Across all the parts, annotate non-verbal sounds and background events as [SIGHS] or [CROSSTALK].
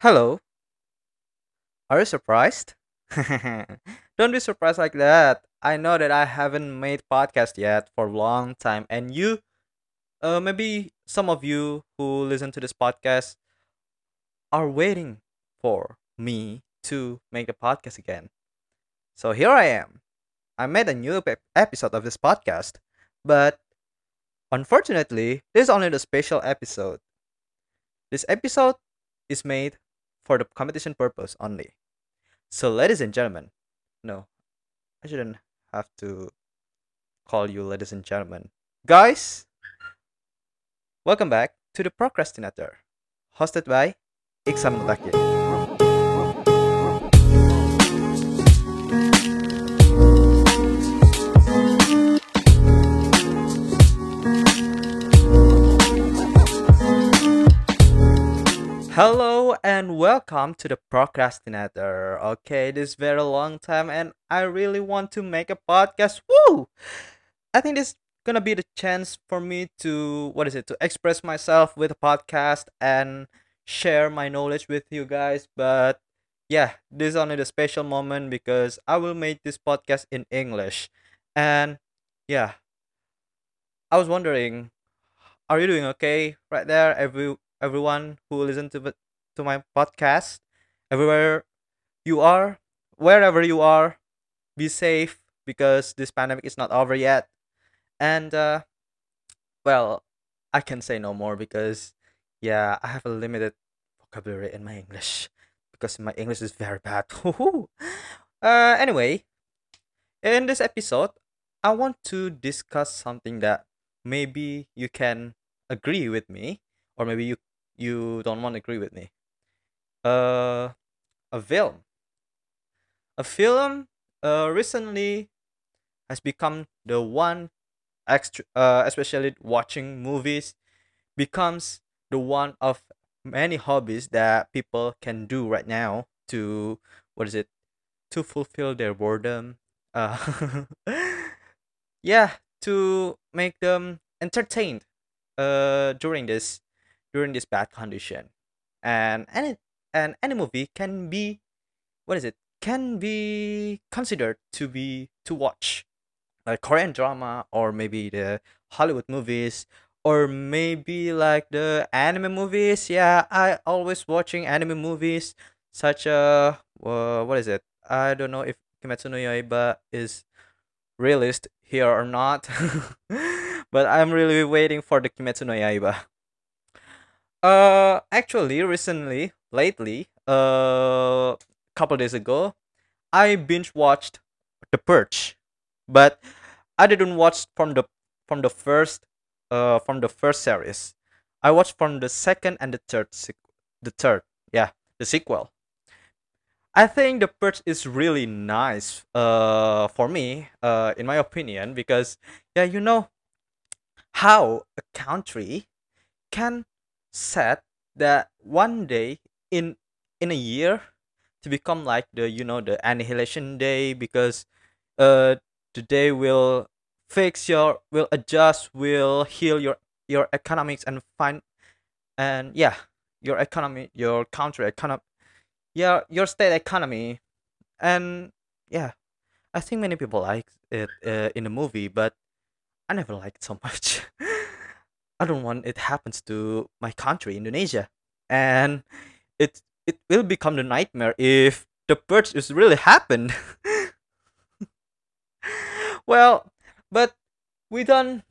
Hello, are you surprised? [LAUGHS] Don't be surprised like that. I know that I haven't made podcast yet for a long time, and you, uh, maybe some of you who listen to this podcast are waiting for me to make a podcast again. So here I am. I made a new ep- episode of this podcast, but unfortunately, this is only the special episode. This episode is made for the competition purpose only. So, ladies and gentlemen, no, I shouldn't have to call you ladies and gentlemen. Guys, welcome back to the Procrastinator, hosted by Ikhsan Muttaqiin. Hello and welcome to the Procrastinator. Okay, this is very long time and I really want to make a podcast. Woo! I think this is gonna be the chance for me to what is it to express myself with a podcast and share my knowledge with you guys. But yeah, this is only the special moment because I will make this podcast in English. And yeah, I was wondering, are you doing okay right there? Every everyone who listen to to my podcast, everywhere you are, wherever you are, be safe because this pandemic is not over yet. And uh, well, I can say no more because yeah, I have a limited vocabulary in my English because my English is very bad. [LAUGHS] uh, anyway, in this episode, I want to discuss something that maybe you can agree with me, or maybe you you don't want to agree with me. Uh, a film. A film uh, recently has become the one extra, uh, especially watching movies becomes the one of many hobbies that people can do right now to what is it? To fulfill their boredom. Uh [LAUGHS] yeah to make them entertained uh during this during this bad condition. And any and any movie can be what is it? Can be considered to be to watch. Like korean drama or maybe the hollywood movies or maybe like the anime movies. Yeah i always watching anime movies such a uh, what is it? I don't know if kimetsu no yaiba is released here or not [LAUGHS] but i'm really waiting for the kimetsu no yaiba uh, actually, recently, lately, uh, couple days ago, I binge watched The Purge, but I didn't watch from the from the first uh from the first series. I watched from the second and the third sequ- the third yeah the sequel. I think The Purge is really nice uh for me uh in my opinion because yeah you know how a country can set that one day in in a year to become like the you know the annihilation day because uh the day will fix your will adjust will heal your your economics and find and yeah your economy your country economy yeah your state economy. And yeah i think many people like it uh, in the movie but i never liked so much [LAUGHS] I don't want it happens to my country, Indonesia, and it it will become the nightmare if the purge is really happened. [LAUGHS] well, but we don't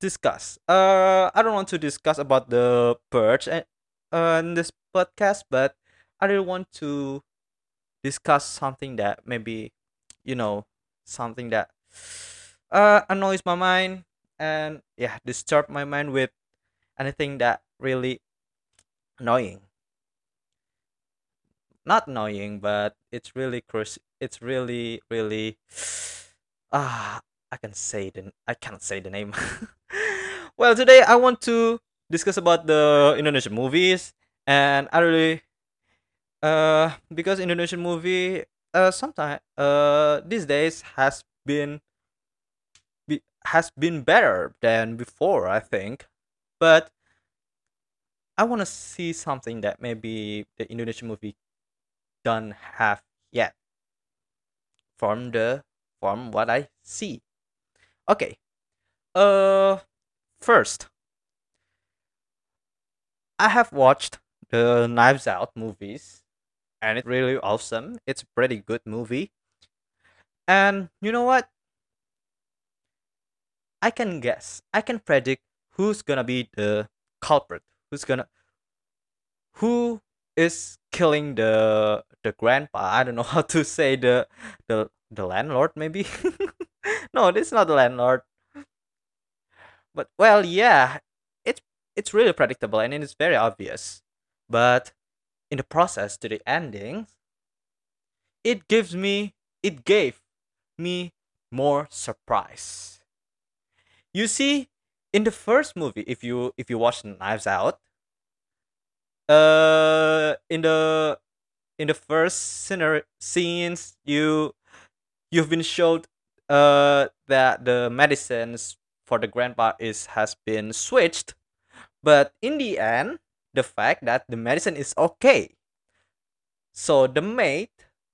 discuss. Uh, I don't want to discuss about the purge and uh, in this podcast, but I really want to discuss something that maybe you know something that uh annoys my mind and yeah disturb my mind with anything that really annoying. Not annoying but it's really crush it's really really [SIGHS] ah i can say the i cannot say the name. [LAUGHS] Well today i want to discuss about the indonesian movies and i really uh because indonesian movie uh sometimes uh these days has been be, has been better than before i think but I want to see something that maybe the Indonesian movie don't have yet from the from what I see. Okay. Uh first, I have watched the Knives Out movies and it's really awesome. It's a pretty good movie. And you know what? I can guess. I can predict who's gonna be the culprit. Who's gonna who is killing the the grandpa? I don't know [LAUGHS] how to say the the the landlord maybe. [LAUGHS] no, this is not the landlord. But well, yeah, it's it's really predictable and it's very obvious. But in the process to the ending, it gives me it gave me more surprise. You see, in the first movie, if you if you watch Knives Out, uh, in the in the first scenario scenes, you you've been showed uh that the medicines for the grandpa is has been switched, but in the end, the fact that the medicine is okay. So the mate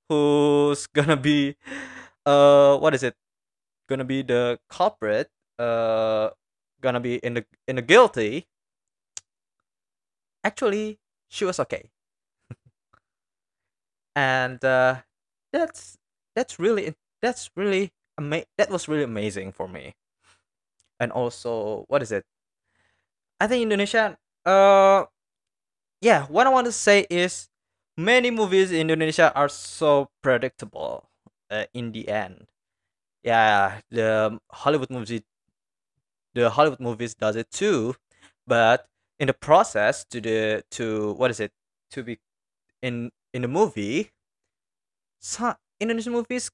who's [LAUGHS] gonna be uh what is it gonna be the culprit uh gonna be in the in the guilty actually she was okay. [LAUGHS] And uh that's that's really that's really ama- that was really amazing for me. And also what is it? I think indonesia uh yeah what i want to say is many movies in indonesia are so predictable uh, in the end. Yeah the hollywood movies the hollywood movies does it too but in the process to the to what is it to be in in the movie some indonesian movies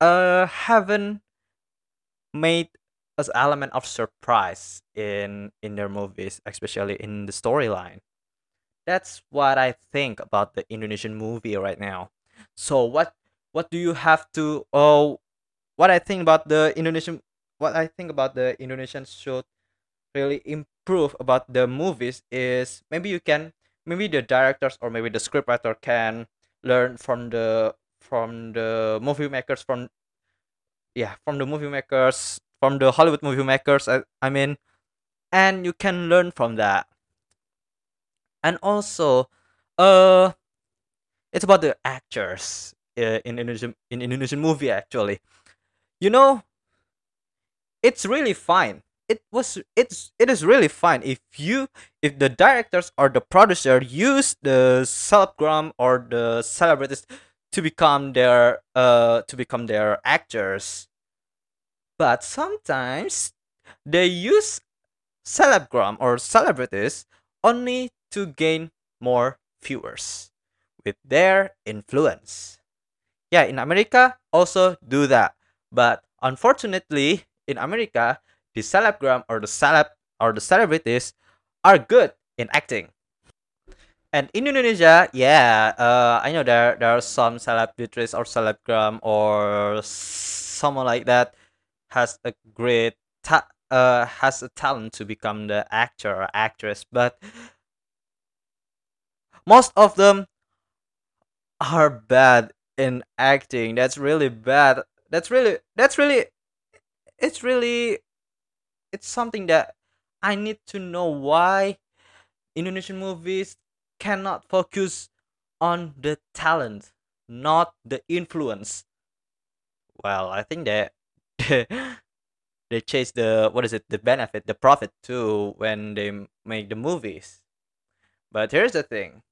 uh haven't made as element of surprise in in their movies especially in the storyline. That's what i think about the indonesian movie right now. So what what do you have to oh what i think about the indonesian what i think about the indonesian should really improve about the movies is maybe you can maybe the directors or maybe the scriptwriter can learn from the from the movie makers from yeah from the movie makers from the hollywood movie makers i, I mean and you can learn from that. And also uh it's about the actors uh, in indonesian in indonesian movie actually. You know it's really fine. It was it's it is really fine if you if the directors or the producer use the celebgram or the celebrities to become their uh to become their actors. But sometimes they use celebgram or celebrities only to gain more viewers with their influence. Yeah in america also do that. But unfortunately in america the celebgram or the celeb or the celebrities are good in acting. And in indonesia yeah uh, i know there there are some celebrities or celebgram or someone like that has a great ta- uh, has a talent to become the actor or actress but most of them are bad in acting. That's really bad. That's really that's really it's really it's something that i need to know why indonesian movies cannot focus on the talent not the influence. Well i think that [LAUGHS] they chase the what is it the benefit the profit too when they make the movies. But here's the thing.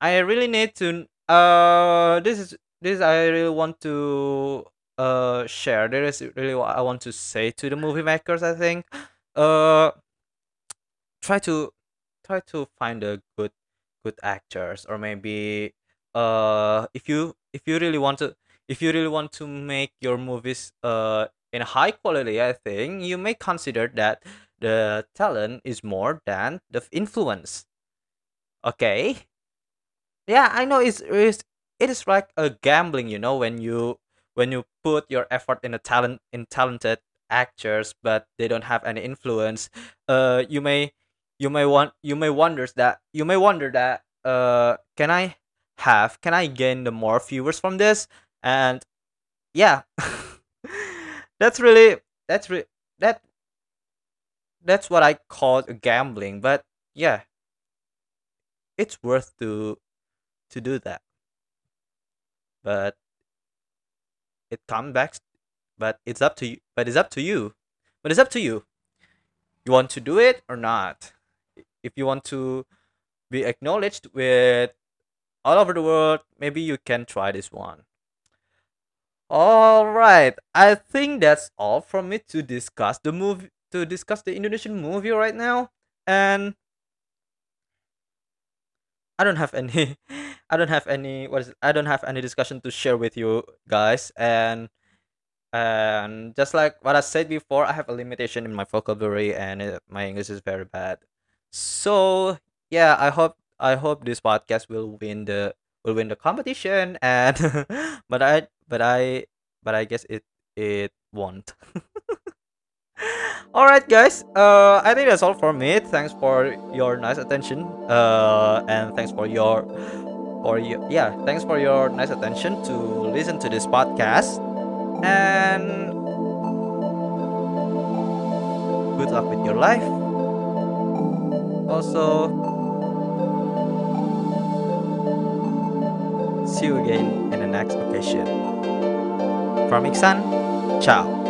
I really need to uh this is this i really want to uh share there is really what i want to say to the movie makers i think. Uh try to try to find a good good actors or maybe uh if you if you really want to if you really want to make your movies uh in high quality i think you may consider that the talent is more than the influence. Okay? Yeah i know it's, it's it is like a gambling you know when you when you put your effort in a talent in talented actors but they don't have any influence uh you may you may want you may wonder that you may wonder that uh can I have can I gain the more viewers from this? And yeah [LAUGHS] that's really that's re- that that's what I call gambling but yeah it's worth to to do that. But it comes back but it's up to you but it's up to you but it's up to you. You want to do it or not? If you want to be acknowledged with all over the world maybe you can try this one. All right i think that's all from me to discuss the movie to discuss the indonesian movie right now. And i don't have any [LAUGHS] i don't have any what is it? i don't have any discussion to share with you guys and and just like what I said before, I have a limitation in my vocabulary and it, my English is very bad. So yeah, I hope I hope this podcast will win the will win the competition and [LAUGHS] but I but I but I guess it it won't. [LAUGHS] [LAUGHS] all right, guys. Uh, I think that's all for me. Thanks for your nice attention. Uh, and thanks for your for you yeah thanks for your nice attention to listen to this podcast and good luck with your life. Also, see you again in the next occasion. From Ikhsan, ciao.